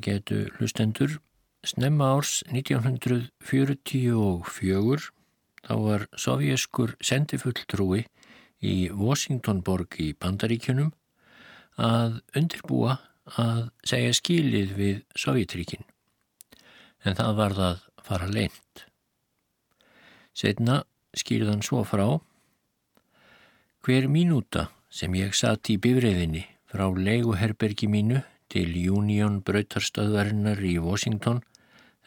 Ágætu hlustendur, snemma árs 1944 þá var sovjeskur sendifulltrúi í Washingtonborg í Bandaríkjunum að undirbúa að segja skilið við Sovjetríkin. En það var það fara leint. Setna skýrðan svo frá hver mínúta sem ég satt í bifriðinni frá leiguherbergi mínu til Union Brautarstöðvarinnar í Washington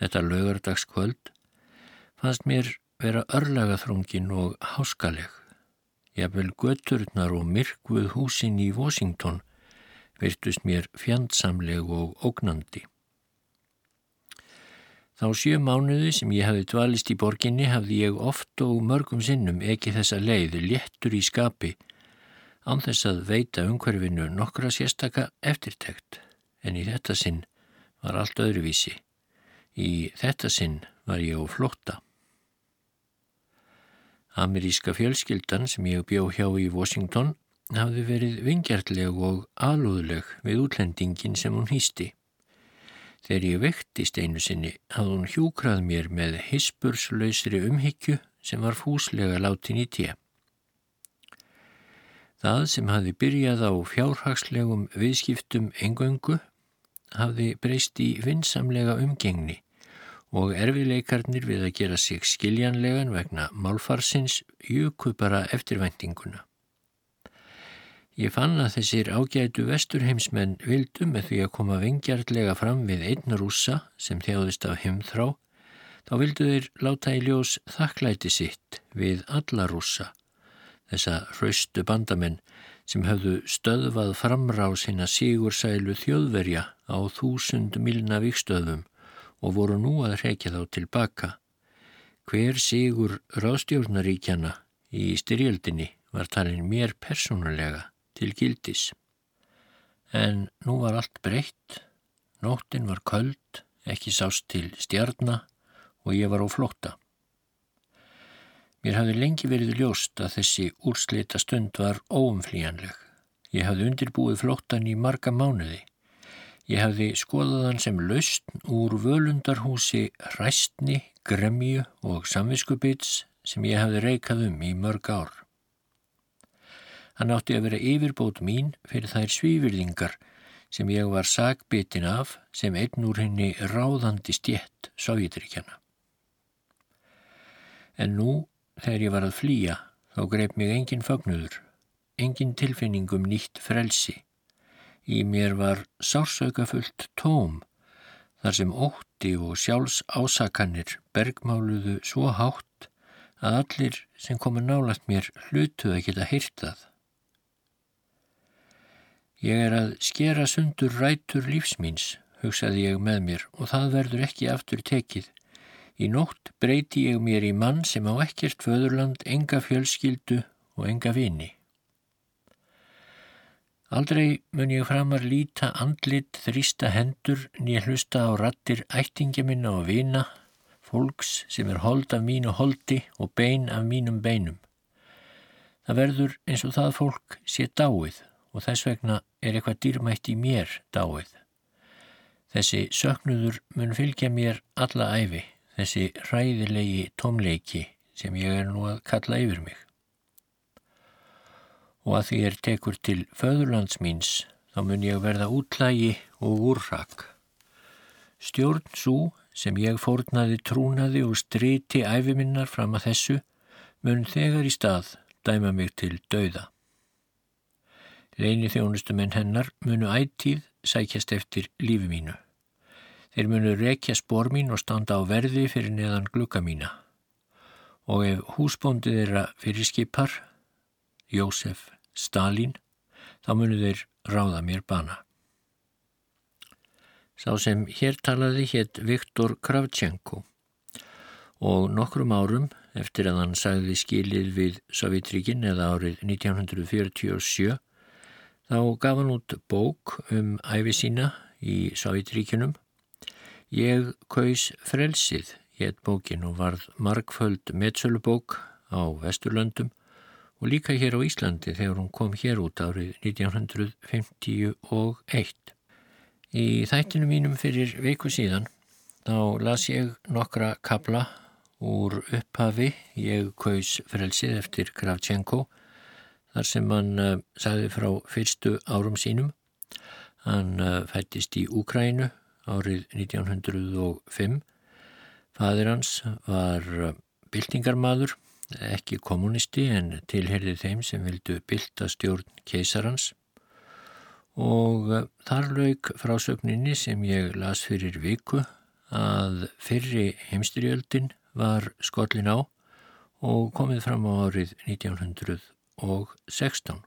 þetta lögardagskvöld fannst mér vera örlagaþrungin og háskaleg. Jafnvel götturnar og myrkvuð húsin í Washington virtust mér fjandsamleg og ógnandi. Þá sjö mánuði sem ég hafi dvalist í borginni hafði ég oft og mörgum sinnum ekki þessa leið léttur í skapi án þess að veita umhverfinu nokkra sérstaka eftirtekt en í þetta sinn var allt öðruvísi. Í þetta sinn var ég á flotta. Ameríska fjölskyldan sem ég bjó hjá í Washington hafði verið vingjartleg og alúðleg við útlendingin sem hún hýsti. Þegar ég vektist einu sinni hafði hún hjúkrað mér með hispurslausri umhyggju sem var fúslega látin í tjef. Það sem hafði byrjað á fjárhagslegum viðskiptum engöngu hafði breyst í vinsamlega umgengni og erfileikarnir við að gera sig skiljanlegan vegna málfarsins jöku bara eftirvæntinguna. Ég fann að þessir ágætu vesturheimsmenn vildu með því að koma vingjartlega fram við einn rúsa sem þjáðist af heimþrá, þá vildu þeir láta í ljós þakklæti sitt við alla rúsa, þessa hraustu bandamenn sem höfðu stöðvað framrá sinna sigursælu þjóðverja á þúsund milna vikstöðum og voru nú að hrekja þá tilbaka. Hver sigur ráðstjórnaríkjana í styrjöldinni var talin mér persónulega til gildis. En nú var allt breytt, nóttin var köld, ekki sást til stjarnar og ég var á flótta. Mér hafði lengi verið ljóst að þessi úrslita stund var óumflíjanleg. Ég hafði undirbúið flóttan í marga mánuði. Ég hafði skoðað hann sem laust úr völundarhúsi hræstni, gremju og samviskubits sem ég hafði reykað um í mörg ár. Hann átti að vera yfirbót mín fyrir þær svífyrðingar sem ég var sagbitin af sem einn úr henni ráðandi stjett Sovjetrikjana. En nú, þegar ég var að flýja, þá greip mig engin fagnuður, engin tilfinningum nýtt frelsi Í mér var sársökafullt tóm þar sem ótti og sjálfs ásakanir bergmáluðu svo hátt að allir sem komu nálagt mér hlutuð að geta hýrtað. Ég er að skera sundur rætur lífsmýns, hugsaði ég með mér og það verður ekki aftur tekið. Í nótt breyti ég mér í mann sem á ekkert föðurland, enga fjölskyldu og enga vini. Aldrei mun ég framar líta andlit, þrýsta hendur, nýja hlusta á rattir ættingja minna og vina, fólks sem er hold af mínu holdi og bein af mínum beinum. Það verður eins og það fólk sé dáið og þess vegna er eitthvað dýrmætt í mér dáið. Þessi söknuður mun fylgja mér alla æfi, þessi ræðilegi tómleiki sem ég er nú að kalla yfir mig og að því er tekur til föðurlandsmýns þá mun ég verða útlægi og úrrak. Stjórn svo sem ég fórnaði trúnaði og striti æfiminnar fram að þessu mun þegar í stað dæma mig til dauða. Leini þjónustumenn hennar munu ættíð sækjast eftir lífi mínu. Þeir munu rekja spór mín og standa á verði fyrir neðan glukka mína. Og ef húsbóndið þeirra fyrir skipar, Jósef Stalin, þá munu þeir ráða mér bana. Sá sem hér talaði hétt Viktor Kravchenko og nokkrum árum eftir að hann sagði skilið við Sovjetríkin eða árið 1947 þá gaf hann út bók um æfi sína í Sovjetríkinum. Ég kaus frelsið hétt bókin og varð margföld metsölubók á Vesturlöndum og líka hér á Íslandi þegar hún kom hér út árið 1951. Í þættinu mínum fyrir viku síðan þá las ég nokkra kabla úr upphafi ég kaus frelsið eftir Kravchenko þar sem hann uh, sagði frá fyrstu árum sínum. Hann uh, fættist í Úkrænu árið 1905. Fadir hans var uh, byltingarmadur, ekki kommunisti en tilherði þeim sem vildu bylta stjórn keisarans og þar lauk frásögninni sem ég las fyrir viku að fyrri heimstyrjöldin var skollin á og komið fram á árið 1916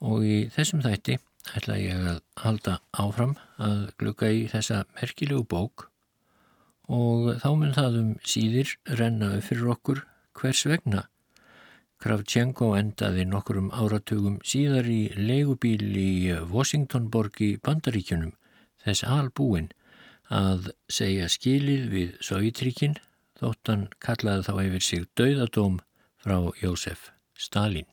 og í þessum þætti ætla ég að halda áfram að glukka í þessa merkilegu bók. Og þá mun það um síðir renna fyrir okkur. Hvers vegna? Kravchenko endaði nokkurum áratugum síðar í leigubíl í Washingtonborg í Bandaríkjunum þess albúin að segja skilið við Sovjetríkin þóttan kallaði þá yfir sig dauðadóm frá Jósef Stalin.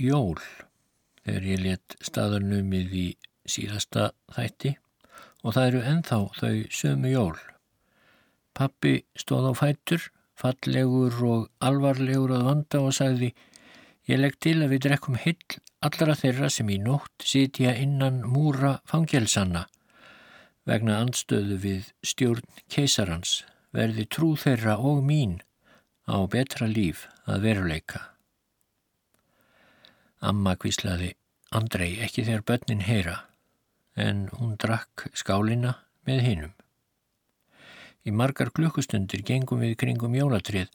Jól þegar ég let staðarnumið í síðasta þætti og það eru enþá þau sömu jól. Pappi stóð á fætur, fallegur og alvarlegur að vanda og sagði Ég legg til að við drekkum hill allra þeirra sem í nótt sitja innan múra fangelsanna. Vegna andstöðu við stjórn keisarans verði trú þeirra og mín á betra líf að veruleika. Amma kvíslaði, Andrei, ekki þegar börnin heyra, en hún drakk skálina með hinnum. Í margar klukkustundir gengum við kringum jólatrið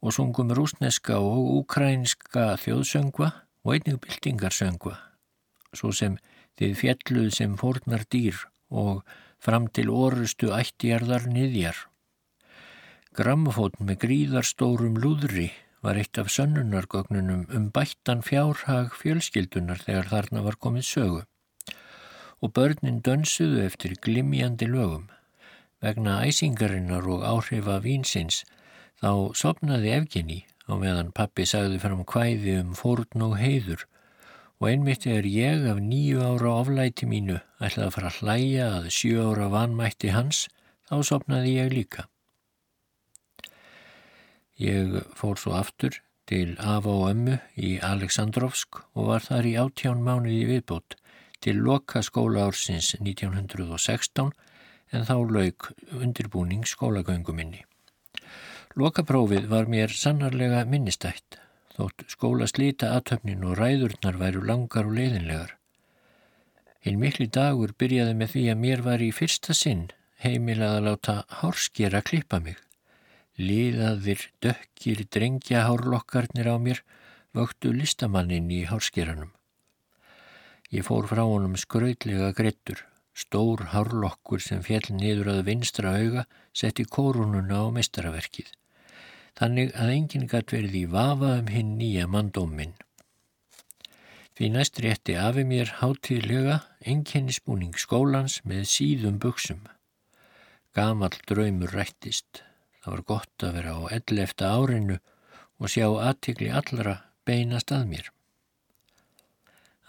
og sungum rúsneska og ukrænska þjóðsöngva og einnig byltingarsöngva, svo sem þið fjalluð sem fórnar dýr og fram til orustu ættjarðar niðjar. Grammafót með gríðarstórum lúðri var eitt af sönnunargögnunum um bættan fjárhag fjölskyldunar þegar þarna var komið sögu. Og börnin dönsuðu eftir glimjandi lögum. Vegna æsingarinnar og áhrifa vínsins þá sopnaði Evgeni á meðan pappi sagði fram hvæði um fórn og heiður og einmitt er ég af nýju ára oflæti mínu ætlaði að fara að hlæja að sjö ára vanmætti hans, þá sopnaði ég líka. Ég fór svo aftur til Ava og Ömmu í Aleksandrovsk og var þar í áttján mánuði viðbót til loka skóla ársins 1916 en þá lauk undirbúning skólagönguminni. Lokaprófið var mér sannarlega minnistætt, þótt skóla slíta aðtöfnin og ræðurnar væru langar og leiðinlegar. Hinn mikli dagur byrjaði með því að mér var í fyrsta sinn heimilað að láta hárskera klippa mig. Liðaðir dökkir drengjahárlokkarnir á mér vöktu listamannin í hárskeranum. Ég fór frá honum skrautlega grettur, stór hárlokkur sem fjell niður að vinstra auga setti kórununa á mestaraverkið. Þannig að enginn gætt verið í vafa um hinn nýja mandóminn. Því næst rétti afi mér hátíðlega enginnisbúning skólans með síðum buksum. Gamal draumur rættist. Það var gott að vera á ell eftir árinu og sjá aðtikli allra beinast að mér.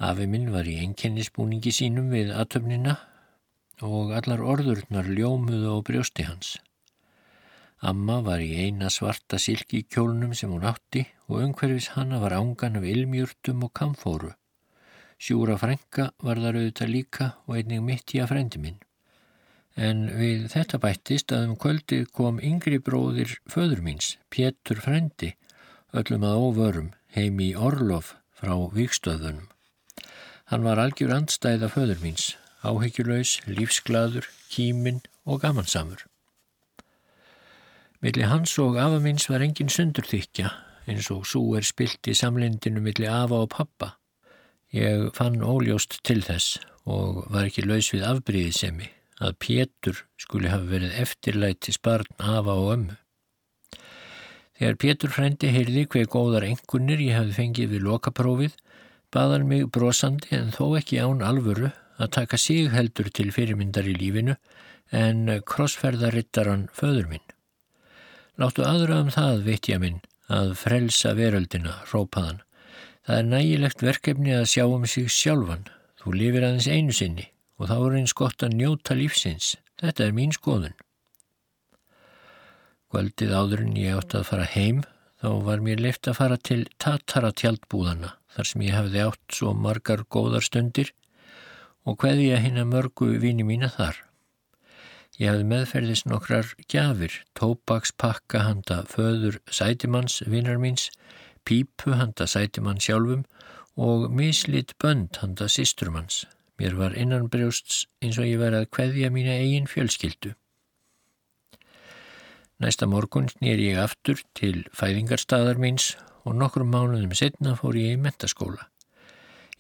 Afi minn var í enkennisbúningi sínum við aðtöfnina og allar orðurnar ljómuðu á brjósti hans. Amma var í eina svarta silki kjólnum sem hún átti og umhverfis hanna var ángan af ilmjúrtum og kamfóru. Sjúra frænka var þar auðvitað líka og einnig mitt í að frendi minn. En við þetta bættist að um kvöldið kom yngri bróðir föður míns, Pétur frendi, öllum að óvörum, heim í Orlof frá Víkstöðunum. Hann var algjör andstæða föður míns, áhyggjulöys, lífsglaður, kímin og gamansamur. Millir hans og afa míns var engin sundurþykja, eins og svo er spilt í samlindinu millir afa og pappa. Ég fann óljóst til þess og var ekki laus við afbríðisemi að Pétur skuli hafa verið eftirlætis barn afa og ömmu. Þegar Pétur frendi heyrði hver góðar engunir ég hafði fengið við lokaprófið, baðan mig brosandi en þó ekki án alvöru að taka sig heldur til fyrirmyndar í lífinu en krossferðarittaran föður minn. Láttu aðra um það, veit ég minn, að frelsa veröldina, rópaðan. Það er nægilegt verkefni að sjá um sig sjálfan. Þú lifir aðeins einu sinni og þá er eins gott að njóta lífsins. Þetta er mín skoðun. Kvöldið áðurinn ég átti að fara heim, þá var mér leift að fara til Tatara tjaldbúðana, þar sem ég hefði átt svo margar góðar stundir og hveði ég að mörgu vini mína þar. Ég hafði meðferðis nokkrar gjafir, tópakspakka handa föður sætimanns vinar míns, pípu handa sætimann sjálfum og mislit bönd handa sístrumanns. Mér var innan brjósts eins og ég verið að kveðja mína eigin fjölskyldu. Næsta morgun snýr ég aftur til fæðingarstaðar míns og nokkrum mánuðum setna fór ég í mentaskóla.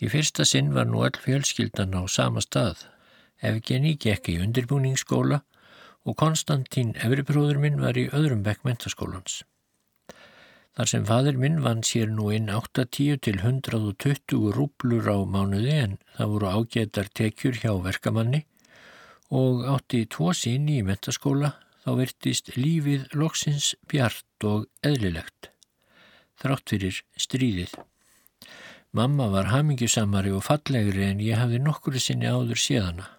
Í fyrsta sinn var nú all fjölskyldan á sama stað. Evgeni gekk í undirbúningsskóla og Konstantín, efribróður minn, var í öðrum bekk mentaskólans. Þar sem fadur minn vann sér nú inn 80 til 120 rúblur á mánuði en það voru ágætar tekjur hjá verkamanni og átti tvo sín í mentaskóla þá virtist lífið loksins bjart og eðlilegt. Þrátt fyrir stríðið. Mamma var hamingjusamari og fallegri en ég hafði nokkuru sinni áður séðana.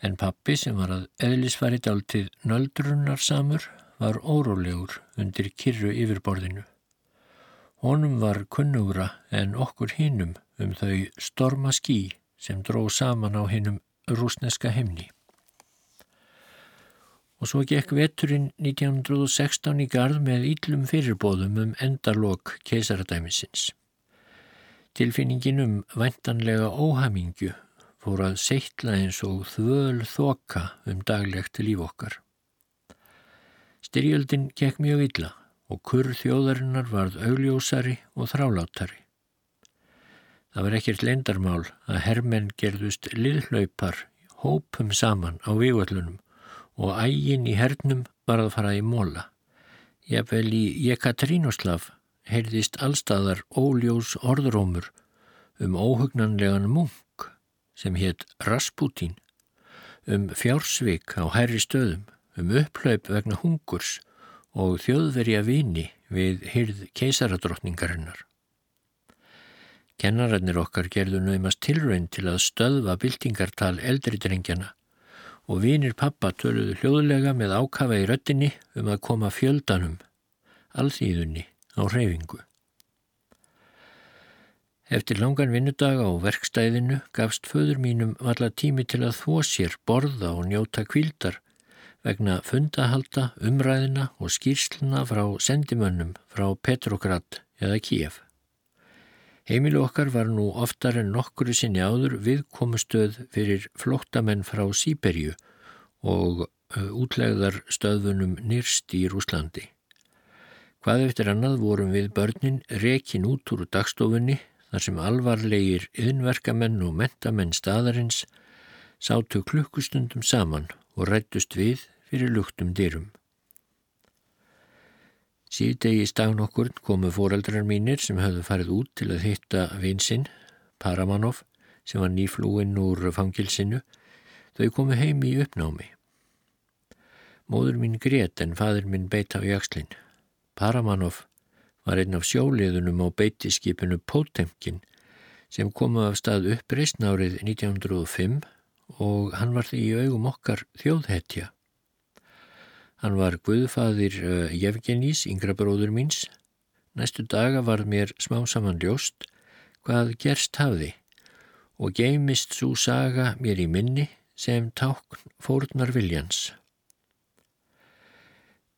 En pappi sem var að eðlisfari dáltið nöldrunarsamur var órólegur undir kyrru yfirborðinu. Honum var kunnugra en okkur hinnum um þau storma skí sem dró saman á hinnum rúsneska heimni. Og svo gekk veturinn 1916 í gard með íllum fyrirbóðum um endarlokk keisaradæmisins. Tilfinningin um væntanlega óhamingju fór að seittla eins og þvöl þoka um daglegt líf okkar. Styrjöldin gekk mjög illa og kurr þjóðarinnar varð augljósari og þrálátari. Það var ekkert lendarmál að hermenn gerðust liðhlaupar hópum saman á vývallunum og ægin í hernum var að fara í móla. Jafnvel í Jekatrínoslav heyrðist allstaðar óljós orðrómur um óhugnanlegan munk sem hétt Rasputín, um fjársvik á herri stöðum um upplaup vegna hungurs og þjóðverja vini við hyrð keisaradrottningarinnar. Kennararnir okkar gerðu naumast tilraun til að stöðva byltingartal eldri drengjana og vinir pappa töluðu hljóðlega með ákafa í röttinni um að koma fjöldanum, alþýðunni, á hreyfingu. Eftir langan vinnudag á verkstæðinu gafst föður mínum valla tími til að þvó sér, borða og njóta kvildar vegna fundahalda, umræðina og skýrsluna frá sendimönnum frá Petrograd eða Kíef. Heimilu okkar var nú oftar en nokkuru sinni áður viðkomustöð fyrir flóttamenn frá Sýberju og útlegðar stöðunum nýrst í Rúslandi. Hvað eftir annað vorum við börnin rekin út úr dagstofunni þar sem alvarlegir yðnverkamenn og mentamenn staðarins sátu klukkustundum saman og rættust við fyrir luktum dyrum. Síðdegi stagn okkur komu foreldrar mínir sem höfðu farið út til að hitta vinsinn, Paramanov, sem var nýflúinn úr fangilsinu. Þau komu heim í uppnámi. Móður mín grét en fadur mín beit á jakslinn. Paramanov var einn af sjóliðunum á beitiskipinu Potemkin sem komu af stað upp reysnárið 1905 og hann var því í augum okkar þjóðhetja. Hann var guðfaðir uh, Jefgenís, yngra bróður míns. Næstu daga var mér smá saman ljóst hvað gerst hafði og geimist svo saga mér í minni sem tákn fórnar viljans.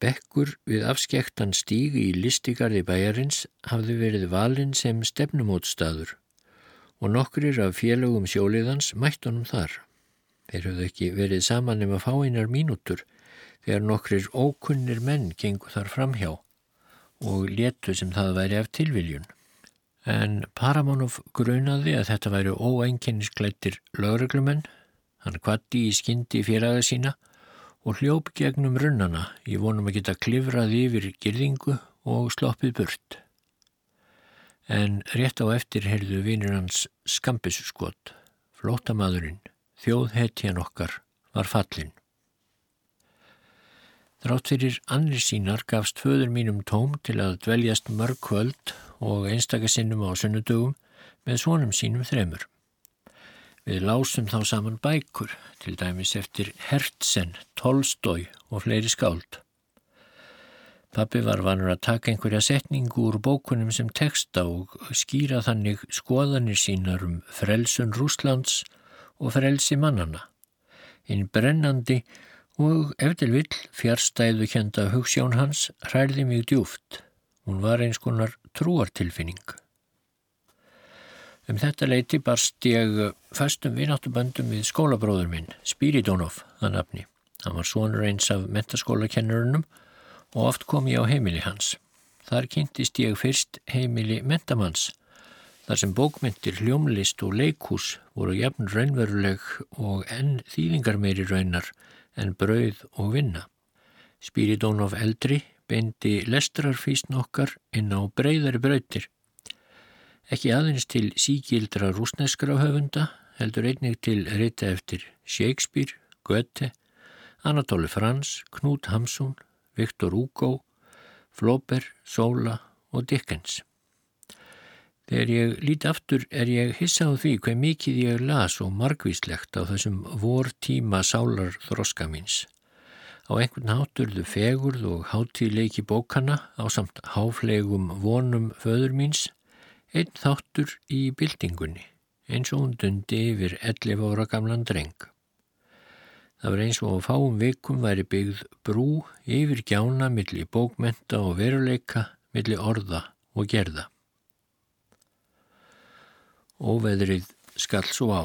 Bekkur við afskektan stíg í listigarði bæjarins hafði verið valinn sem stefnumótstaður og nokkrir af félögum sjóliðans mætt honum þar. Þeir höfðu ekki verið saman um að fá einar mínútur þegar nokkrir ókunnir menn gengur þar framhjá og letu sem það væri af tilviljun. En Paramonov grunaði að þetta væri óenginnisklættir lögreglumenn, hann kvatti í skyndi félaga sína og hljóp gegnum runnana í vonum að geta klifrað yfir girðingu og sloppið burt. En rétt á eftir heyrðu vinir hans skampisskot, flótamadurinn, þjóðhetjan okkar, var fallin. Þrátt fyrir annir sínar gafst föður mínum tóm til að dveljast mörg kvöld og einstakasinnum á sunnudögum með svonum sínum þremur. Við lásum þá saman bækur, til dæmis eftir Hertzen, Tolstói og fleiri skáld. Pappi var vanur að taka einhverja setningu úr bókunum sem texta og skýra þannig skoðanir sínar um frelsun Rúslands og frelsi mannana. Einn brennandi og ef til vill fjärstæðu kjönda hugssjón hans hræði mig djúft. Hún var eins konar trúartilfinning. Um þetta leiti barst ég fastum vináttuböndum við skólabróður minn, Spiridónof, það nafni. Hann var svonur eins af mentaskólakennurunum og oft kom ég á heimili hans. Þar kynntist ég fyrst heimili mentamanns, þar sem bókmyndir, hljómlist og leikús voru jafn raunveruleg og enn þýðingar meiri raunar en brauð og vinna. Spiridónof eldri beindi lestrarfísn okkar inn á breyðari brautir. Ekki aðeins til síkildra rúsneskra höfunda, heldur einnig til reyta eftir Shakespeare, Goethe, Anatole Frans, Knut Hamsun, Viktor Hugo, Flaubert, Sola og Dickens. Þegar ég líti aftur er ég hissa á því hver mikið ég las og margvíslegt á þessum vor tíma sálar þroska míns. Á einhvern háturðu fegurð og hátíðleiki bókana á samt háflegum vonum föður míns, einn þáttur í bildingunni, eins og hún dundi yfir 11 ára gamlan dreng. Það var eins og á fáum vikum væri byggð brú yfir gjána millir bókmenta og veruleika, millir orða og gerða. Óveðrið skall svo á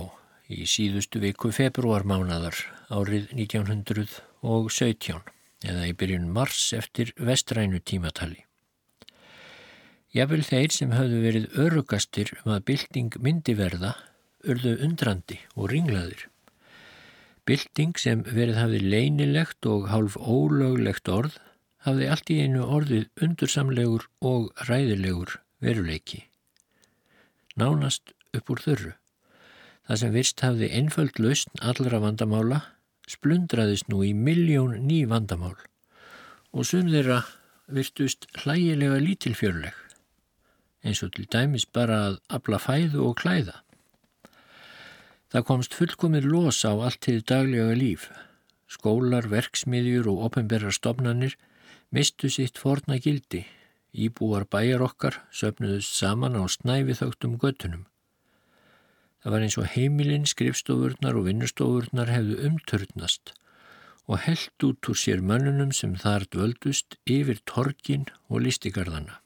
í síðustu viku februarmánadar árið 1917 eða í byrjun mars eftir vestrænu tímatali. Jafnvel þeir sem hafðu verið örugastir um að bylting myndi verða urðu undrandi og ringlaðir. Bylting sem verið hafði leinilegt og hálf ólöglegt orð hafði allt í einu orðið undursamlegur og ræðilegur veruleiki. Nánast upp úr þurru. Það sem virst hafði einföld lausn allra vandamála splundraðist nú í miljón ný vandamál og sum þeirra virtust hlægilega lítilfjörleg eins og til dæmis bara að abla fæðu og klæða. Það komst fullkomir los á allt til daglega líf. Skólar, verksmiðjur og ofinberra stofnanir mistu sitt forna gildi. Íbúar bæjar okkar söpnuðust saman á snæfi þögtum göttunum. Það var eins og heimilinn, skrifstofurnar og vinnustofurnar hefðu umtörnast og held út úr sér mönnunum sem þar dvöldust yfir torkin og listigarðana.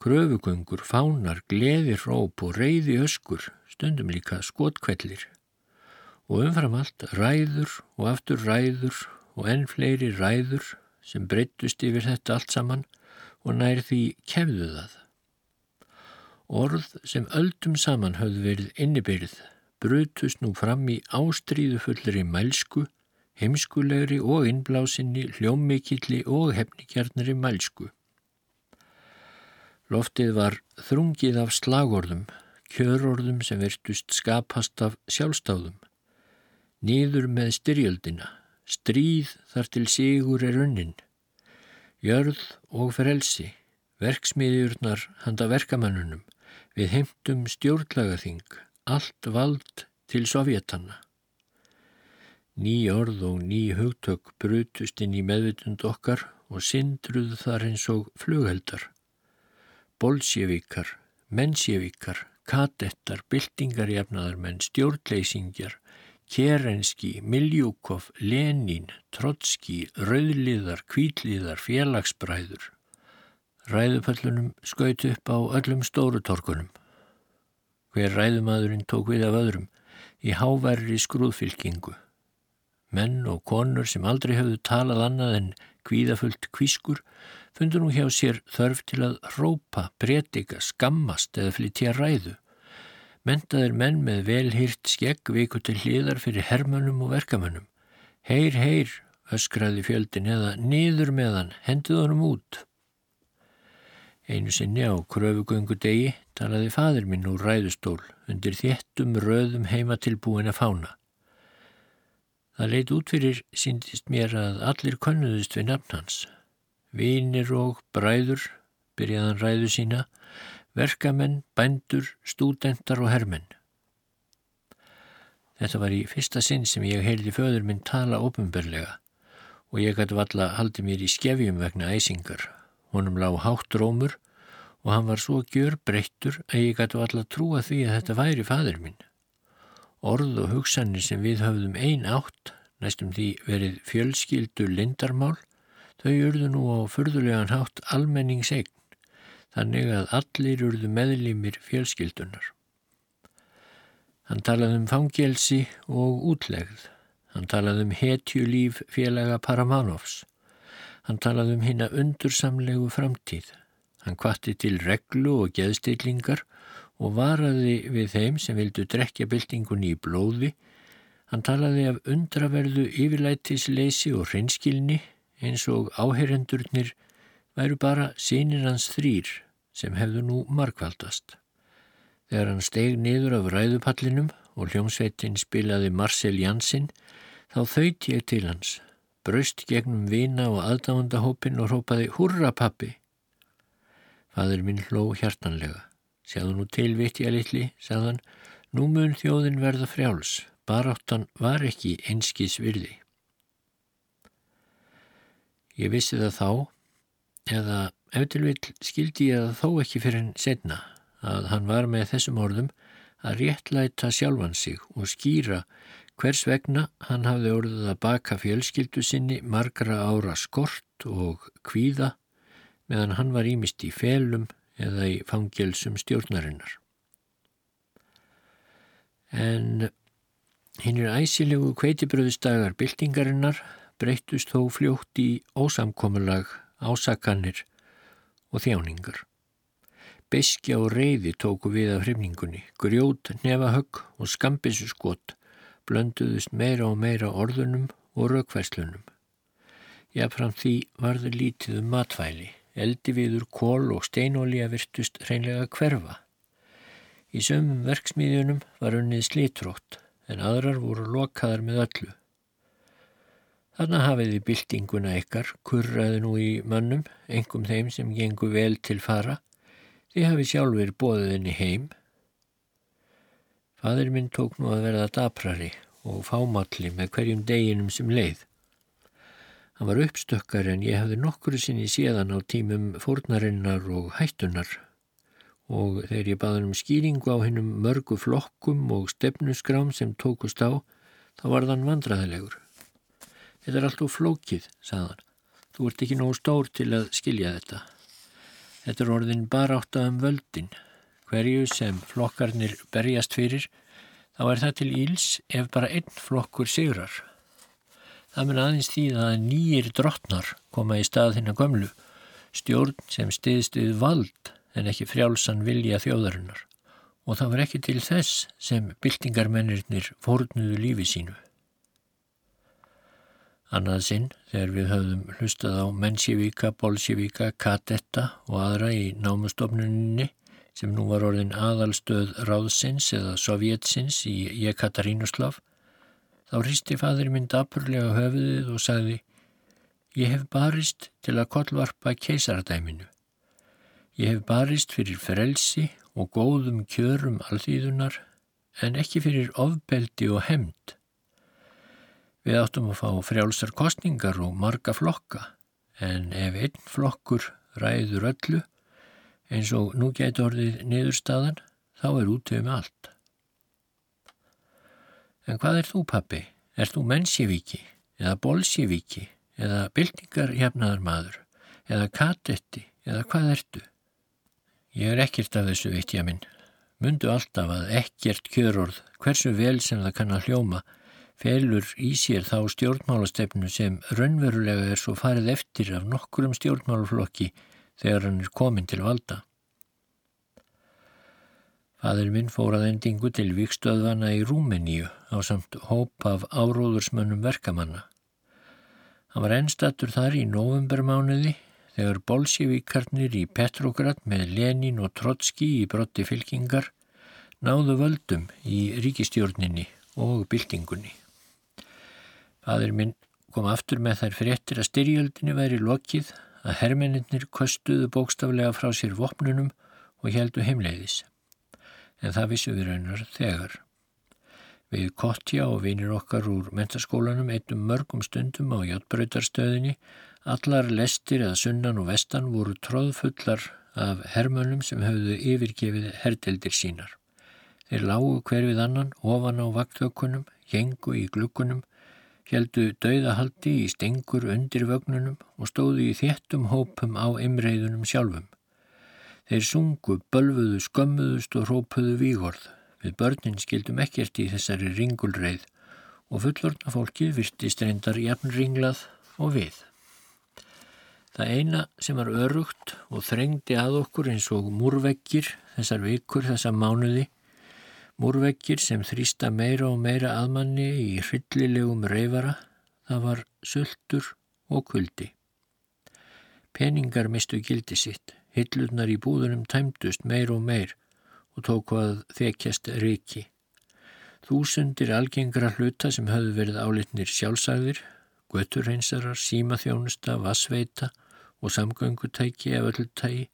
Kröfugöngur, fánar, gleðir róp og reyði öskur, stundum líka skotkvellir og umfram allt ræður og aftur ræður og enn fleiri ræður sem breyttust yfir þetta allt saman og nær því kefðu það. Orð sem öldum saman höfðu verið innibyrð brutust nú fram í ástríðufullri mælsku, heimskulegri og innblásinni, hljómmikilli og hefnikjarnari mælsku. Loftið var þrungið af slagorðum, kjörorðum sem verðtust skapast af sjálfstáðum. Nýður með styrjöldina, stríð þar til sigur er unnin, jörð og frelsi, verksmiðjurnar handa verkamannunum, Við heimtum stjórnlagaþing, allt vald til sovjetanna. Ný orð og ný hugtök brutust inn í meðvitund okkar og syndruðu þar eins og flugheldar. Bolsjevíkar, mennsjevíkar, kadettar, byltingarjafnaðarmenn, stjórnleysingjar, Kerenski, Miljúkov, Lenin, Trotski, Rauðliðar, Kvíliðar, Félagsbræður. Ræðupöllunum skaut upp á öllum stórutorkunum. Hver ræðumadurinn tók við af öðrum í háværri skrúðfylkingu. Menn og konur sem aldrei höfðu talað annað en kvíðafullt kvískur fundur nú hjá sér þörf til að rópa, breytika, skammast eða flytja ræðu. Mentaðir menn með velhýrt skegg viku til hliðar fyrir hermönum og verkamönnum. Heyr, heyr, öskraði fjöldin eða niður meðan, hendið honum út. Einu sinni á kröfugöngu degi talaði fadir minn úr ræðustól undir þéttum röðum heima tilbúin að fána. Það leit út fyrir síndist mér að allir konnuðist við nafn hans. Vínir og bræður byrjaðan ræðu sína, verkamenn, bændur, stúdentar og hermenn. Þetta var í fyrsta sinn sem ég heildi föður minn tala ofinberlega og ég gæti valla haldi mér í skefjum vegna æsingar. Honum lág hátt rómur og hann var svo gjör breyttur að ég gæti valla trúa því að þetta væri fadur minn. Orð og hugsanir sem við höfðum ein átt, næstum því verið fjölskyldu lindarmál, þau urðu nú á förðulegan hátt almenningsegn, þannig að allir urðu meðlýmir fjölskyldunar. Hann talaði um fangelsi og útlegð. Hann talaði um hetjulíf félaga Paramanovs. Hann talaði um hinn að undursamlegu framtíð. Hann kvatti til reglu og geðstillingar og varaði við þeim sem vildu drekja byltingunni í blóði. Hann talaði af undraverðu yfirlætisleysi og hreinskilni eins og áherendurnir væru bara sínir hans þrýr sem hefðu nú markvaldast. Þegar hann steg niður af ræðupallinum og hljómsveitin spilaði Marcel Jansson þá þauðt ég til hans, braust gegnum vina og aðdándahópin og rópaði Hurra pappi! Fadur minn hló hjartanlega. Sjáðu nú til vitt ég litli, sagðan, nú mun þjóðin verða frjáls, baráttan var ekki einskís virði. Ég vissi það þá, eða eftir vil skildi ég það þó ekki fyrir henn setna, að hann var með þessum orðum að réttlæta sjálfan sig og skýra hvers vegna hann hafði orðið að baka fjölskyldu sinni margra ára skort og kvíða meðan hann var ímist í felum eða í fangelsum stjórnarinnar. En hinn er æsilegu kveitibröðustagar byltingarinnar breyttust þó fljótt í ósamkomulag, ásakanir og þjáningar. Beskja og reyði tóku við af hrifningunni, grjót, nefahögg og skambissuskott blönduðust meira og meira orðunum og raukvæslunum. Jáfram því varður lítið um matvæli eldi viður kól og steinólíja virtust hreinlega hverfa. Í sömum verksmiðjunum var unnið slítrótt en aðrar voru lokaðar með öllu. Þarna hafiði byltinguna ykkar, kurraði nú í mönnum, engum þeim sem gengu vel til fara, því hafi sjálfur bóðið henni heim. Fadur minn tók nú að verða daprari og fámalli með hverjum deginum sem leið. Hann var uppstökkar en ég hafði nokkru sinni séðan á tímum fórnarinnar og hættunar og þegar ég baði um skýringu á hennum mörgu flokkum og stefnusgrám sem tókust á, þá var þann vandraðilegur. Þetta er allt og flókið, sagðan. Þú ert ekki nógu stór til að skilja þetta. Þetta er orðin bara átt að um völdin. Hverju sem flokkarnir berjast fyrir, þá er það til íls ef bara einn flokkur sigrar. Það mun aðeins því að nýjir drottnar koma í stað þinna gömlu, stjórn sem stiðst við vald en ekki frjálsan vilja þjóðarinnar. Og það var ekki til þess sem byltingarmennirnir fórnuðu lífi sínu. Annað sinn, þegar við höfðum hlustað á Mensjevíka, Bolsjevíka, Kadetta og aðra í námustofnuninni sem nú var orðin aðalstöð ráðsins eða sovjetsins í Jekatarínuslav, Þá hristi fadur minn dapurlega höfuðið og sagði Ég hef barist til að kollvarpa keisaradæminu. Ég hef barist fyrir frelsi og góðum kjörum alþýðunar en ekki fyrir ofbeldi og hemd. Við áttum að fá frjálsar kostningar og marga flokka en ef einn flokkur ræður öllu eins og nú gæti orðið niðurstaðan þá er útöðu með allt. En hvað er þú pappi? Er þú mennsjevíki eða bolsjevíki eða byltingarhjafnaðar maður eða katetti eða hvað ertu? Ég er ekkert af þessu vittja minn. Mundu alltaf að ekkert kjörorð, hversu vel sem það kann að hljóma, felur í sér þá stjórnmálastefnu sem raunverulega er svo farið eftir af nokkurum stjórnmálaflokki þegar hann er komin til valda. Fadur minn fór að endingu til vikstöðvana í Rúmeníu á samt hóp af áróðursmönnum verkamanna. Hann var ennstatur þar í novembermánuði þegar bolsjevíkarnir í Petrograd með Lenin og Trotski í brotti fylkingar náðu völdum í ríkistjórninni og byltingunni. Fadur minn kom aftur með þær fréttir að styrjöldinni væri lokið að hermeninnir kostuðu bókstaflega frá sér vopnunum og heldu heimleiðis. En það vissu við raunar þegar. Við Kottja og vinir okkar úr mentaskólanum eittum mörgum stundum á hjáttbrautarstöðinni, allar lestir eða sunnan og vestan voru tróðfullar af hermönum sem höfðu yfirgefið herdeldir sínar. Þeir lágu hver við annan ofan á vaktökunum, gengu í glukkunum, heldu dauðahaldi í stengur undir vögnunum og stóðu í þéttum hópum á imreiðunum sjálfum. Þeir sungu, bölfuðu, skömmuðust og rópuðu vígorð. Við börnin skildum ekkert í þessari ringulreið og fullorna fólkið virtist reyndar jafn ringlað og við. Það eina sem var örugt og þrengdi að okkur eins og múrveggir þessar vikur, þessa mánuði, Múrvekkir sem þrýsta meira og meira aðmanni í hryllilegum reyfara, það var sultur og kuldi. Peningar mistu gildi sitt, hillurnar í búðunum tæmdust meir og meir og tók að þekjast riki. Þúsundir algengra hluta sem höfðu verið álitnir sjálfsagðir, göturreinsarar, símaþjónusta, vassveita og samgöngutæki ef öllu tægi,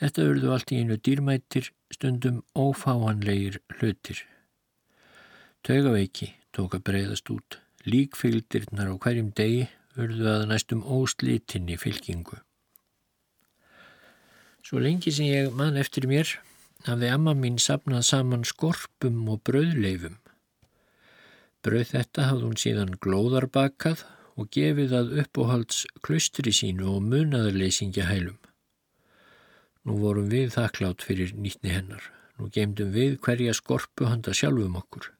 þetta örðu allt í einu dýrmættir stundum ófáanlegir hlutir. Taugaveiki tók að breyðast út. Líkfylgdirnar á hverjum degi urðu að næstum óslítinn í fylkingu. Svo lengi sem ég mann eftir mér hafði amma mín sapnað saman skorpum og brauðleifum. Brauð þetta hafði hún síðan glóðarbakað og gefið að uppóhalds klustri sínu og munaðarleysingja hælum. Nú vorum við þakklátt fyrir nýtni hennar. Nú gemdum við hverja skorpu handa sjálfum okkur.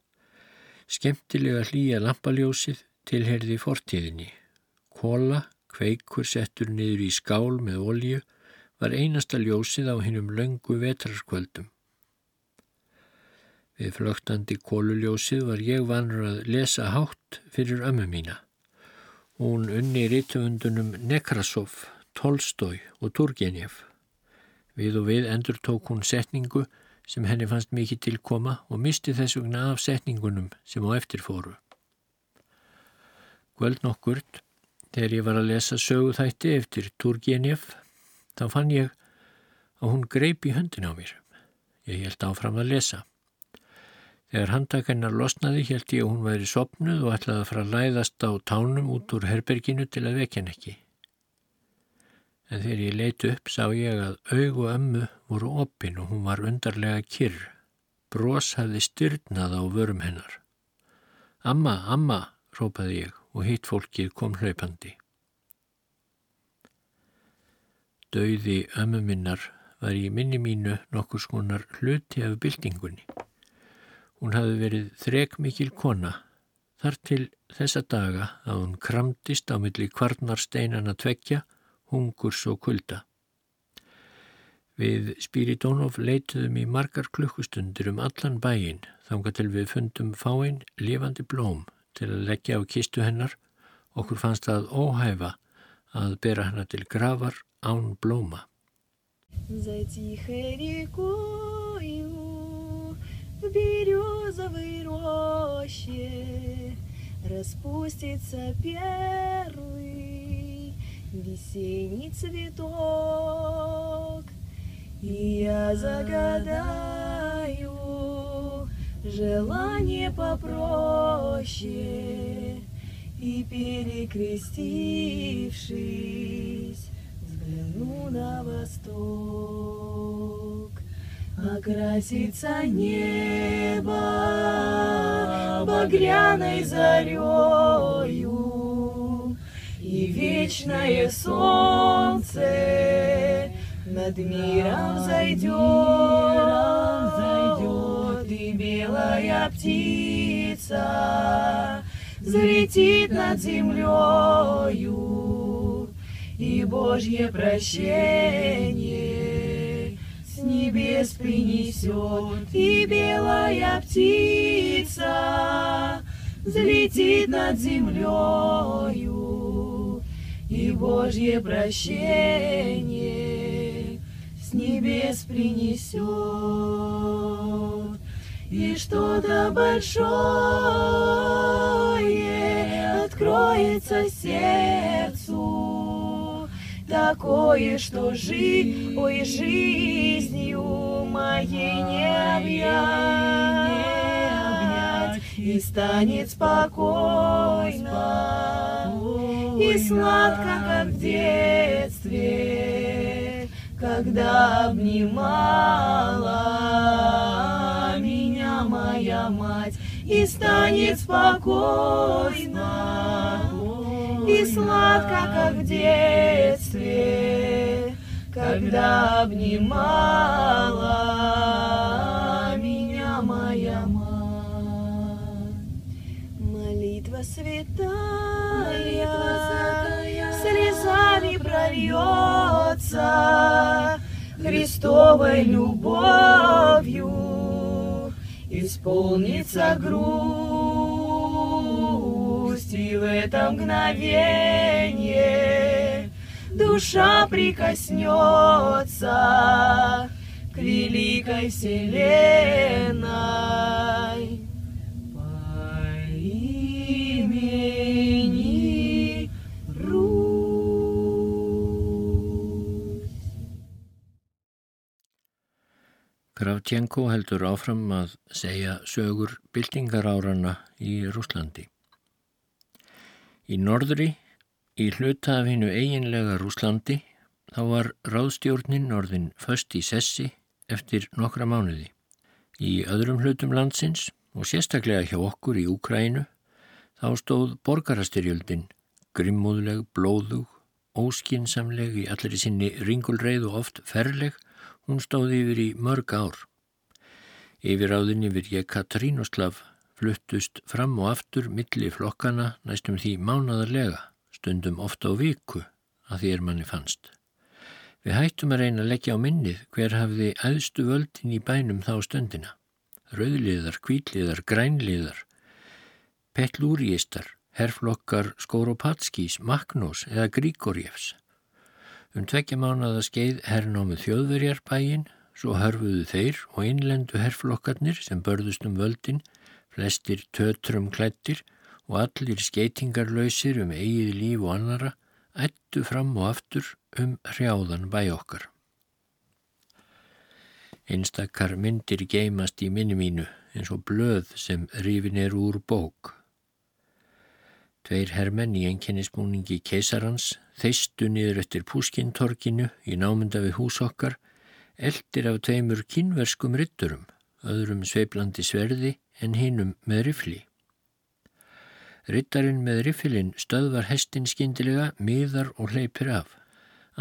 Skemtilega hlýja lampaljósið tilherði fortíðinni. Kóla, kveikur settur niður í skál með olju, var einasta ljósið á hinnum löngu vetrarskvöldum. Við flögtandi kóluljósið var ég vanur að lesa hátt fyrir ömmu mína. Hún unni rítumundunum Nekrasov, Tolstói og Turgenev. Við og við endur tók hún setningu sem henni fannst mikið tilkoma og misti þess vegna af setningunum sem á eftir fóru. Kvöld nokkurt, þegar ég var að lesa söguþætti eftir Turgenev, þá fann ég að hún greip í höndin á mér. Ég held áfram að lesa. Þegar handtakennar losnaði held ég að hún væri sopnuð og ætlaði að fara að læðast á tánum út úr herberginu til að vekja henn ekki en þegar ég leiti upp sá ég að aug og ömmu voru opinn og hún var undarlega kyrr. Brós hafði styrnað á vörum hennar. Amma, amma, rópaði ég og hitt fólkið kom hlaupandi. Dauði ömmu minnar var í minni mínu nokkur skonar hluti af byltingunni. Hún hafði verið þrek mikil kona, þar til þessa daga að hún kramdist á milli kvarnarsteinana tvekja hungurs og kulda. Við Spiridónof leituðum í margar klukkustundir um allan bæin þánga til við fundum fáinn lifandi blóm til að leggja á kistu hennar. Okkur fannst það óhæfa að bera hennar til gravar án blóma. Затихой рекою в березовой роще распустится первый весенний цветок, И я загадаю желание попроще, И перекрестившись, взгляну на восток. Окрасится небо багряной зарею, И вечное солнце над миром зайдет, зайдет и белая птица взлетит над землею, и Божье прощение с небес принесет, и белая птица взлетит над землею, и Божье прощение с небес принесет, и что-то большое откроется сердцу, такое, что жи, ой, жизнью моей не объять, и станет спокойно и сладко, как в детстве, когда обнимала меня моя мать, и станет спокойно и сладко, как в детстве, когда обнимала меня моя мать. Молитва святая, слезами прольется Христовой любовью, исполнится грусть, и в это мгновение душа прикоснется к великой вселенной. Kravtjenko heldur áfram að segja sögur byltingarárana í Rúslandi. Í norðri, í hluta af hennu eiginlega Rúslandi, þá var ráðstjórnin orðin föst í sessi eftir nokkra mánuði. Í öðrum hlutum landsins og sérstaklega hjá okkur í Úkrænu þá stóð borgarastyrjöldin, grimmúðleg, blóðug, óskinsamleg í allri sinni ringulreið og oft ferleg, hún stóð yfir í mörg ár. Yfiráðin yfir Jekatrínoslav fluttust fram og aftur milli flokkana næstum því mánadarlega, stundum ofta á viku að því er manni fannst. Við hættum að reyna að leggja á minnið hver hafði æðstu völdin í bænum þá stundina. Rauðliðar, kvítliðar, grænliðar, petlúriistar, herflokkar Skóropatskís, Magnós eða Gríkorjefs. Um tvekja mánada skeið herrnámið þjóðverjar bæin, svo hörfuðu þeir og innlendu herflokkarnir sem börðust um völdin, flestir tötrum klættir og allir skeitingarlausir um eigið líf og annara, ættu fram og aftur um hrjáðan bæ okkar. Einstakar myndir geimast í minni mínu eins og blöð sem rifin er úr bók. Tveir hermenn í enkennismúningi keisarans þeistu niður eftir púskintorkinu í námynda við hús okkar, eldir af tveimur kynverskum rytturum, öðrum sveiblandi sverði en hinnum með rifli. Ryttarinn með rifilinn stöðvar hestin skindilega, miðar og hleypir af.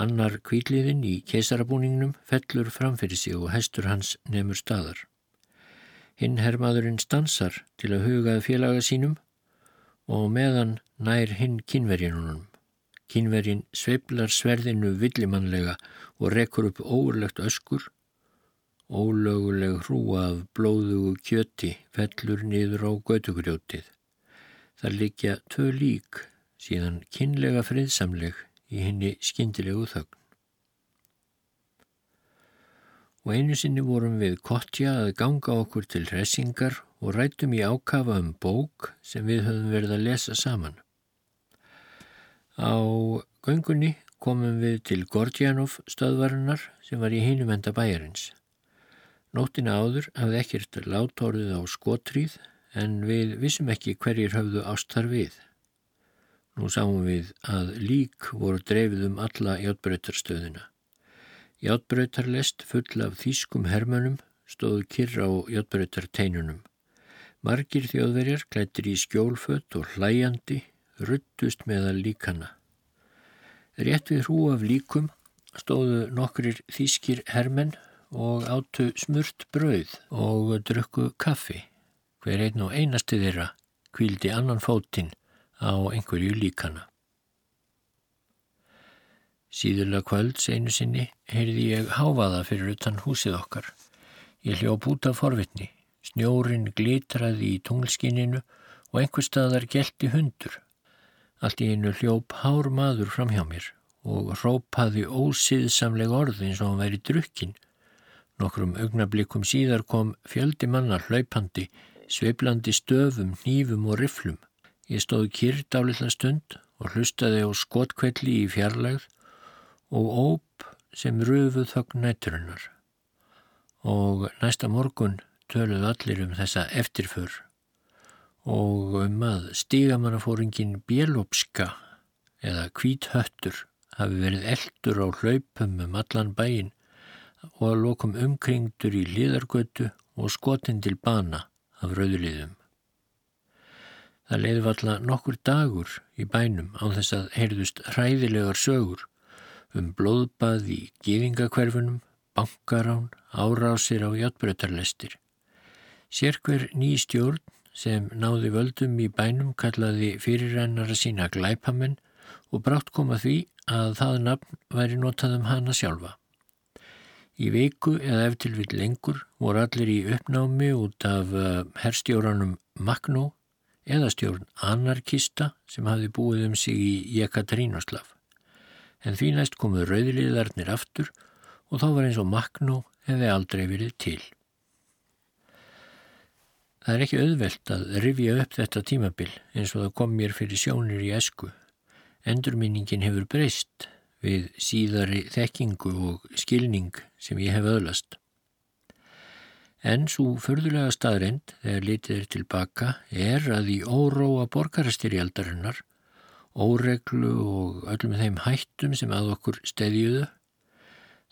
Annar kvíliðinn í keisarabúningnum fellur framfyrir sig og hestur hans nefnur staðar. Hinn herrmaðurinn stansar til að hugaði félaga sínum og meðan nær hinn kynverjinunum. Kynverjin sveiblar sverðinu villimannlega og rekur upp óurlegt öskur. Ólöguleg hrúa af blóðugu kjöti fellur niður á götugrjótið. Það likja tvö lík síðan kynlega friðsamleg í henni skyndilegu þögn. Og einu sinni vorum við kottja að ganga okkur til hressingar og rættum í ákafa um bók sem við höfum verið að lesa saman. Á göngunni komum við til Gordjanov stöðvarinnar sem var í hinumenda bæjarins. Nóttina áður hafði ekkert látorðið á skotríð en við vissum ekki hverjir höfðu ástar við. Nú sáum við að lík voru dreifið um alla játbreytarstöðina. Játbröytarlest full af þýskum hermönum stóðu kyrra á játbröytarteinunum. Margir þjóðverjar klættir í skjólfött og hlæjandi ruttust meðal líkana. Rétt við hrú af líkum stóðu nokkrir þýskir hermenn og áttu smurt brauð og drukku kaffi. Hver einn og einasti þeirra kvíldi annan fótinn á einhverju líkana. Síðurlega kvölds einu sinni heyrði ég háfaða fyrir utan húsið okkar. Ég hljóp út af forvitni. Snjórin glitraði í tunglskininu og einhver staðar gelti hundur. Allt í einu hljóp hár maður fram hjá mér og rópaði ósiðsamlega orð eins og hann væri drukkin. Nokkrum augnablikum síðar kom fjöldi manna hlaupandi, sveiblandi stöfum, hnífum og riflum. Ég stóð kyrrt á litla stund og hlustaði á skotkvelli í fjarlægð og óp sem röfuð þögn nætturinnar. Og næsta morgun töluð allir um þessa eftirför og um að stígamannafóringin Bjelopska eða Kvíthöttur hafi verið eldur á hlaupum um allan bæin og að lokum umkringdur í liðargötu og skotin til bana af rauðliðum. Það leiði valla nokkur dagur í bænum á þess að heyrðust hræðilegar sögur um blóðbað í gýðingakverfunum, bankarán, árásir á játbrötarlestir. Sérkver ný stjórn sem náði völdum í bænum kallaði fyrirrennara sína glæpamenn og brátt koma því að það nafn væri notað um hana sjálfa. Í veiku eða eftir við lengur voru allir í uppnámi út af eh, herrstjóranum Magnó eða stjórn Anarkista sem hafi búið um sig í Jekatrínoslav en því næst komuð rauðliðarnir aftur og þá var eins og Magnó hefði aldrei verið til. Það er ekki auðvelt að rifja upp þetta tímabil eins og það kom mér fyrir sjónir í esku. Endurminningin hefur breyst við síðari þekkingu og skilning sem ég hef öðlast. En svo förðulega staðreind þegar litið er tilbaka er að í óróa borgarastyrjaldarinnar óreglu og öllum þeim hættum sem að okkur stedjuðu,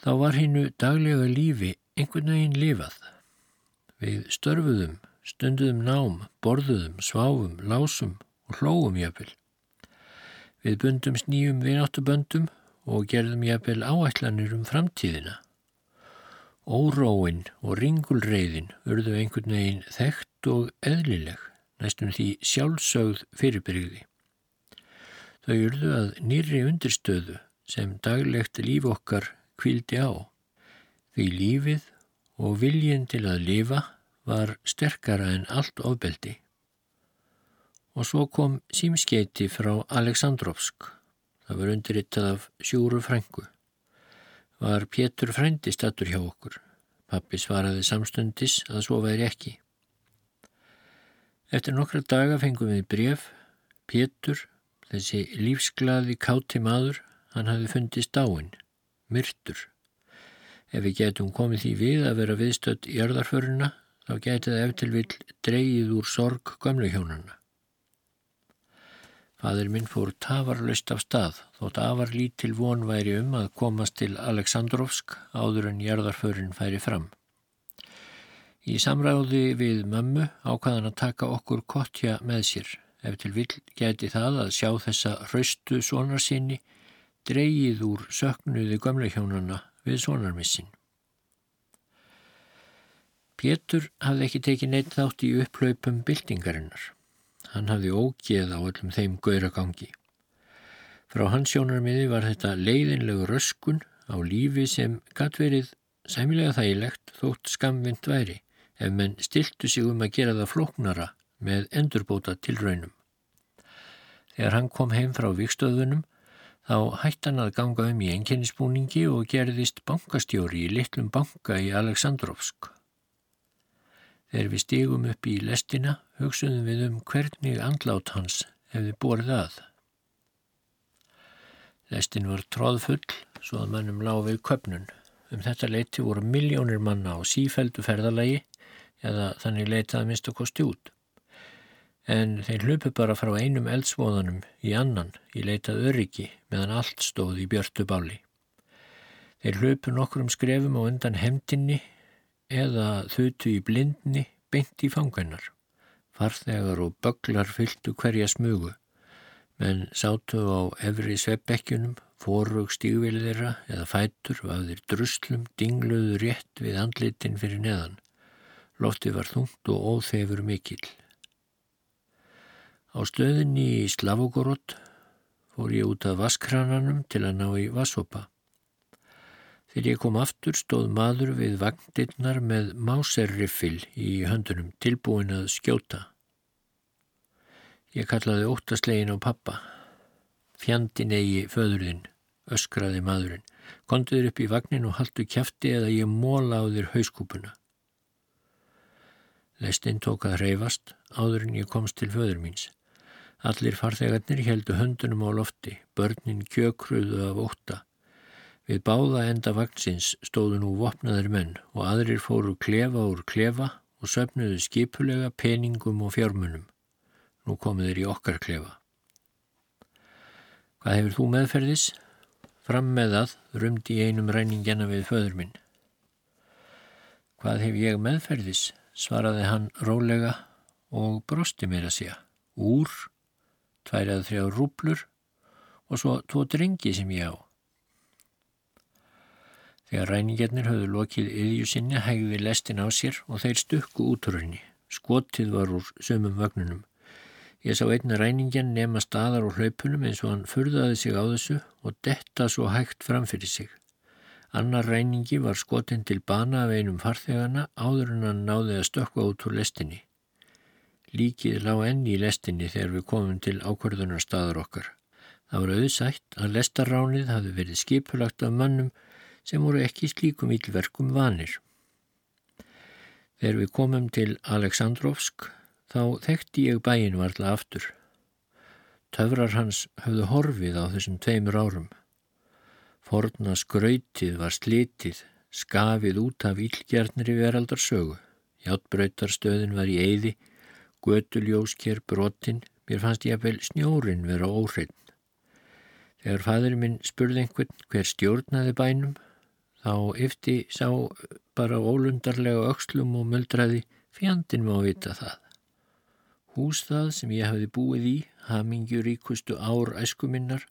þá var hinnu daglega lífi einhvern veginn lifað. Við störfuðum, stunduðum nám, borðuðum, sváfum, lásum og hlóum jöfnvel. Við bundum sníum vináttuböndum og gerðum jöfnvel áætlanir um framtíðina. Óróin og ringulreiðin urðu einhvern veginn þekkt og eðlileg, næstum því sjálfsögð fyrirbyrgði. Þau urðu að nýri undirstöðu sem daglegt líf okkar kvildi á. Því lífið og viljin til að lifa var sterkara en allt ofbeldi. Og svo kom símskeiti frá Aleksandrovsk. Það var undirrittað af sjúru frængu. Var Pétur frændi stattur hjá okkur. Pappi svaraði samstundis að svo væri ekki. Eftir nokkra daga fengum við bref. Pétur Þessi lífsglaði káti maður, hann hafi fundist dáin, myrtur. Ef við getum komið því við að vera viðstödd í örðarföruna, þá getið eftir vil dreyið úr sorg gömlu hjónana. Fadur minn fór tafarlaust af stað, þótt afar lítil von væri um að komast til Aleksandrovsk áður en jörðarförin færi fram. Í samráði við mömmu ákvaðan að taka okkur kottja með sér ef til vill geti það að sjá þessa hraustu svonarsinni dreyið úr söknuði gömleihjónana við svonarmissin. Pétur hafði ekki tekið neitt þátt í upplaupum byltingarinnar. Hann hafði ógeð á öllum þeim gauragangi. Frá hans sjónarmiði var þetta leiðinlegu röskun á lífi sem gatt verið sæmilega þægilegt þótt skamvind væri ef menn stiltu sig um að gera það floknara með endurbóta til raunum. Þegar hann kom heim frá vikstöðunum þá hætti hann að ganga um í enginnisbúningi og gerðist bankastjóri í litlum banka í Aleksandrovsk. Þegar við stígum upp í lestina hugsuðum við um hvernig andlát hans hefði borðið að. Lestin var tróðfull svo að mannum lág við köpnun. Um þetta leiti voru miljónir manna á sífældu ferðalagi eða þannig leitaði minnst okkur stjút en þeir hlupu bara frá einum eldsvoðanum í annan í leitað öryggi meðan allt stóð í björtu báli. Þeir hlöpu nokkrum skrefum á undan hemdinni eða þutu í blindni beint í fangennar. Farþegar og böglar fylgtu hverja smugu, menn sátu á efri sveppbekkjunum, forug stígvilið þeirra eða fætur vafðir druslum dingluðu rétt við andlitin fyrir neðan. Lofti var þungt og óþefur mikill. Á stöðinni í Slavogorod fór ég út af vaskrananum til að ná í vassopa. Þegar ég kom aftur stóð maður við vagndirnar með máserriffil í höndunum tilbúin að skjóta. Ég kallaði óttaslegin á pappa. Fjandin eigi föðurðinn, öskraði maðurinn. Konduður upp í vagnin og haldu kæfti eða ég móla á þér hauskúpuna. Lestinn tók að hreyfast áður en ég komst til föður míns. Allir farþegarnir heldu höndunum á lofti, börnin kjökruðu af ótta. Við báða enda vagnsins stóðu nú vopnaðir menn og aðrir fóru klefa úr klefa og söfnuðu skipulega peningum og fjármunum. Nú komuður í okkar klefa. Hvað hefur þú meðferðis? Fram með það rumdi í einum ræningjana við föður minn. Hvað hef ég meðferðis? svaraði hann rólega og brosti mér að segja. Úr, tværað þrjá rúplur og svo tvo drengi sem ég á. Þegar ræningarnir höfðu lokið yðju sinni hægði lestin á sér og þeir stukku út úr henni. Skotið var úr sömum vagnunum. Ég sá einna ræningjan nema staðar og hlaupunum eins og hann furðaði sig á þessu og detta svo hægt framfyrir sig. Annar ræningi var skotin til bana af einum farþegana áður en hann náði að stökka út úr lestinni. Líkið lág enni í lestinni þegar við komum til ákvörðunar staðar okkar. Það var auðsætt að lestarránið hafi verið skipulagt af mannum sem voru ekki slíkum ílverkum vanir. Þegar við komum til Aleksandrovsk þá þekkti ég bæin varla aftur. Töfrar hans höfðu horfið á þessum tveimur árum. Forna skrautið var slitið, skafið út af ílgjarnir í veraldarsögu. Hjáttbrautarstöðin var í eyði, götuljósker brotinn, mér fannst ég að vel snjórin vera óhreitn. Þegar fæður minn spurði einhvern hver stjórnaði bænum, Þá yfti sá bara ólundarlega aukslum og möldraði fjandin má vita það. Hús það sem ég hafði búið í, hamingjuríkustu ár æskuminnar,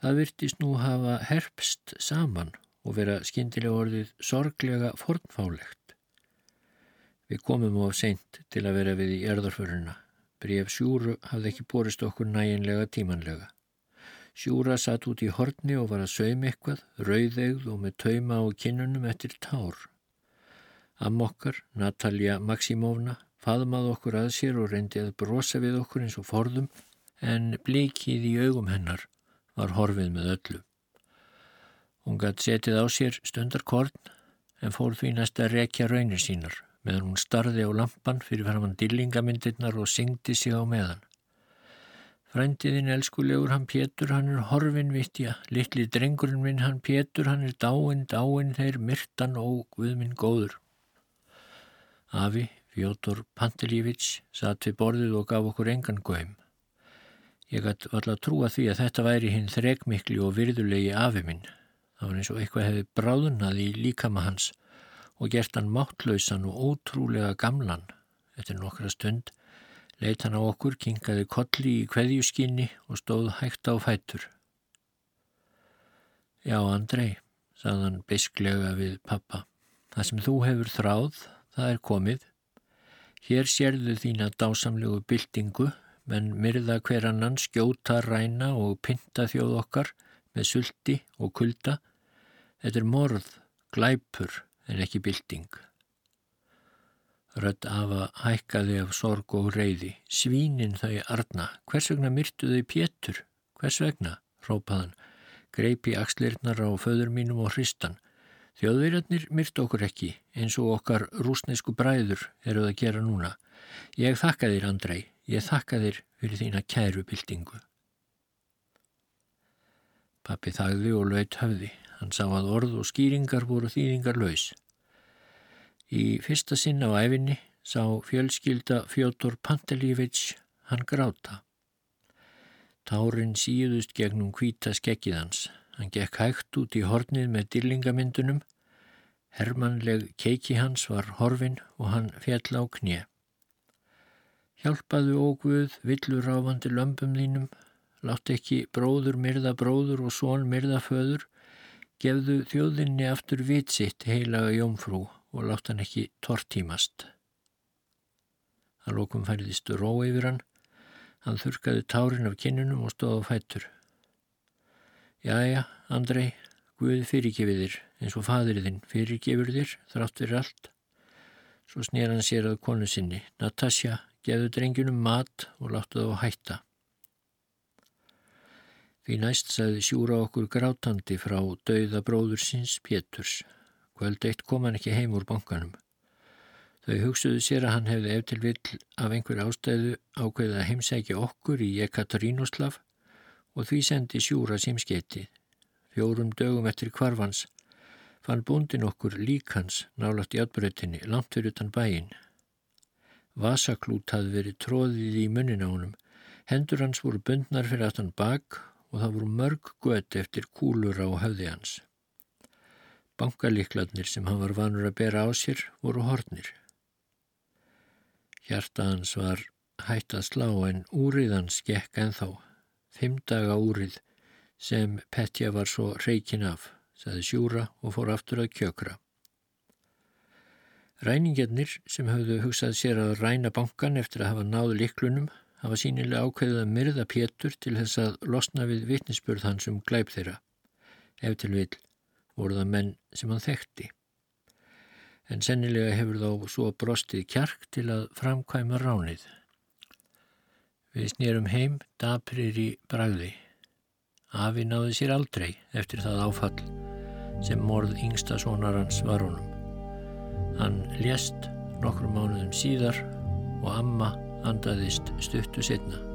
það virtist nú hafa herpst saman og vera skindilega orðið sorglega fornfálegt. Við komum á seint til að vera við í erðarföruna. Bref sjúru hafði ekki borist okkur næginlega tímanlega. Sjúra satt út í horni og var að saum eitthvað, rauðegð og með tauma á kinnunum eftir tár. Ammokkar, Natalja Maximovna, faðmað okkur að sér og reyndi að brosa við okkur eins og forðum, en blikið í augum hennar var horfið með öllu. Hún gætt setið á sér stundarkorn, en fór því næst að rekja raunir sínar, meðan hún starði á lampan fyrir framann dillingamindirnar og syngdi sig á meðan. Frændiðin elskulegur hann Pétur, hann er horfin vittja, litli drengurinn minn hann Pétur, hann er dáin, dáin þeir myrtan og guðminn góður. Afi, Fjótor Pantelífits, satt við borðið og gaf okkur engan góðum. Ég gæti alltaf trúa því að þetta væri hinn þregmikli og virðulegi afi minn. Það var eins og eitthvað hefði bráðunnað í líkama hans og gert hann máttlausan og ótrúlega gamlan eftir nokkra stund Leit hann á okkur, kingaði kolli í kveðjuskinni og stóð hægt á fætur. Já, Andrei, sagðan bisklega við pappa, það sem þú hefur þráð, það er komið. Hér sérðu þína dásamlegu byltingu, menn myrða hver annan skjóta, ræna og pinta þjóð okkar með sulti og kulda. Þetta er morð, glæpur en ekki bylting. Rött afa hækkaði af sorg og reyði. Svínin þau arna. Hvers vegna myrtu þau pétur? Hvers vegna? Rópaðan. Greipi axlirnar á föður mínum og hristan. Þjóðverjarnir myrtu okkur ekki eins og okkar rúsnesku bræður eru að gera núna. Ég þakka þér, Andrei. Ég þakka þér fyrir þína kæru byltingu. Pappi þagði og laut höfði. Hann sá að orð og skýringar voru þýðingar laus. Í fyrsta sinn á æfinni sá fjölskylda Fjótor Pantelífits hann gráta. Tárin síðust gegnum hvita skekkiðans. Hann gekk hægt út í hornið með dýrlingamyndunum. Hermanleg keiki hans var horfin og hann fjall á knið. Hjálpaðu óguð, villur ráfandi lömpum þínum, látt ekki bróður myrða bróður og són myrða föður, gefðu þjóðinni aftur vitsitt heilaga jómfrú og látt hann ekki tortímast. Að lókum færðist ró yfir hann, hann þurkaði tárin af kinnunum og stóð á fættur. Jæja, Andrei, Guð fyrirgefið þér eins og fadriðinn fyrirgefur þér þrátt fyrir allt. Svo snýr hann sér að konu sinni, Natasja, gefðu drengjunum mat og láttu það á hætta. Því næst sagði sjúra okkur grátandi frá dauða bróður síns Péturs. Kvöld eitt kom hann ekki heim úr bankanum. Þau hugsuðu sér að hann hefði eftir vill af einhver ástæðu ákveðið að heimsækja okkur í Ekaterínoslav og því sendi sjúra símskeiti. Fjórum dögum eftir kvarfans fann búndin okkur líkans nálagt í atbreytinni langt fyrir utan bæinn. Vasaklút hafði verið tróðið í munnin á honum. Hendur hans voru bundnar fyrir aftan bak og það voru mörg gött eftir kúlur á höfði hans. Bankalíkladnir sem hann var vanur að bera á sér voru hornir. Hjarta hans var hætt að slá en úrið hans gekk enþá. Fimm daga úrið sem Petja var svo reikin af, saði sjúra og fór aftur að kjökra. Ræningjarnir sem hafðu hugsað sér að ræna bankan eftir að hafa náðu liklunum hafa sínilega ákveðið að myrða Pétur til þess að losna við vitnisspörð hans um glæp þeirra. Ef til vil voru það menn sem hann þekkti. En sennilega hefur þá svo brostið kjark til að framkvæma ránið. Við snýrum heim daprir í bragði. Afi náði sér aldrei eftir það áfall sem morð yngsta sonarans var honum. Hann lést nokkrum mánuðum síðar og amma andaðist stuttu setna.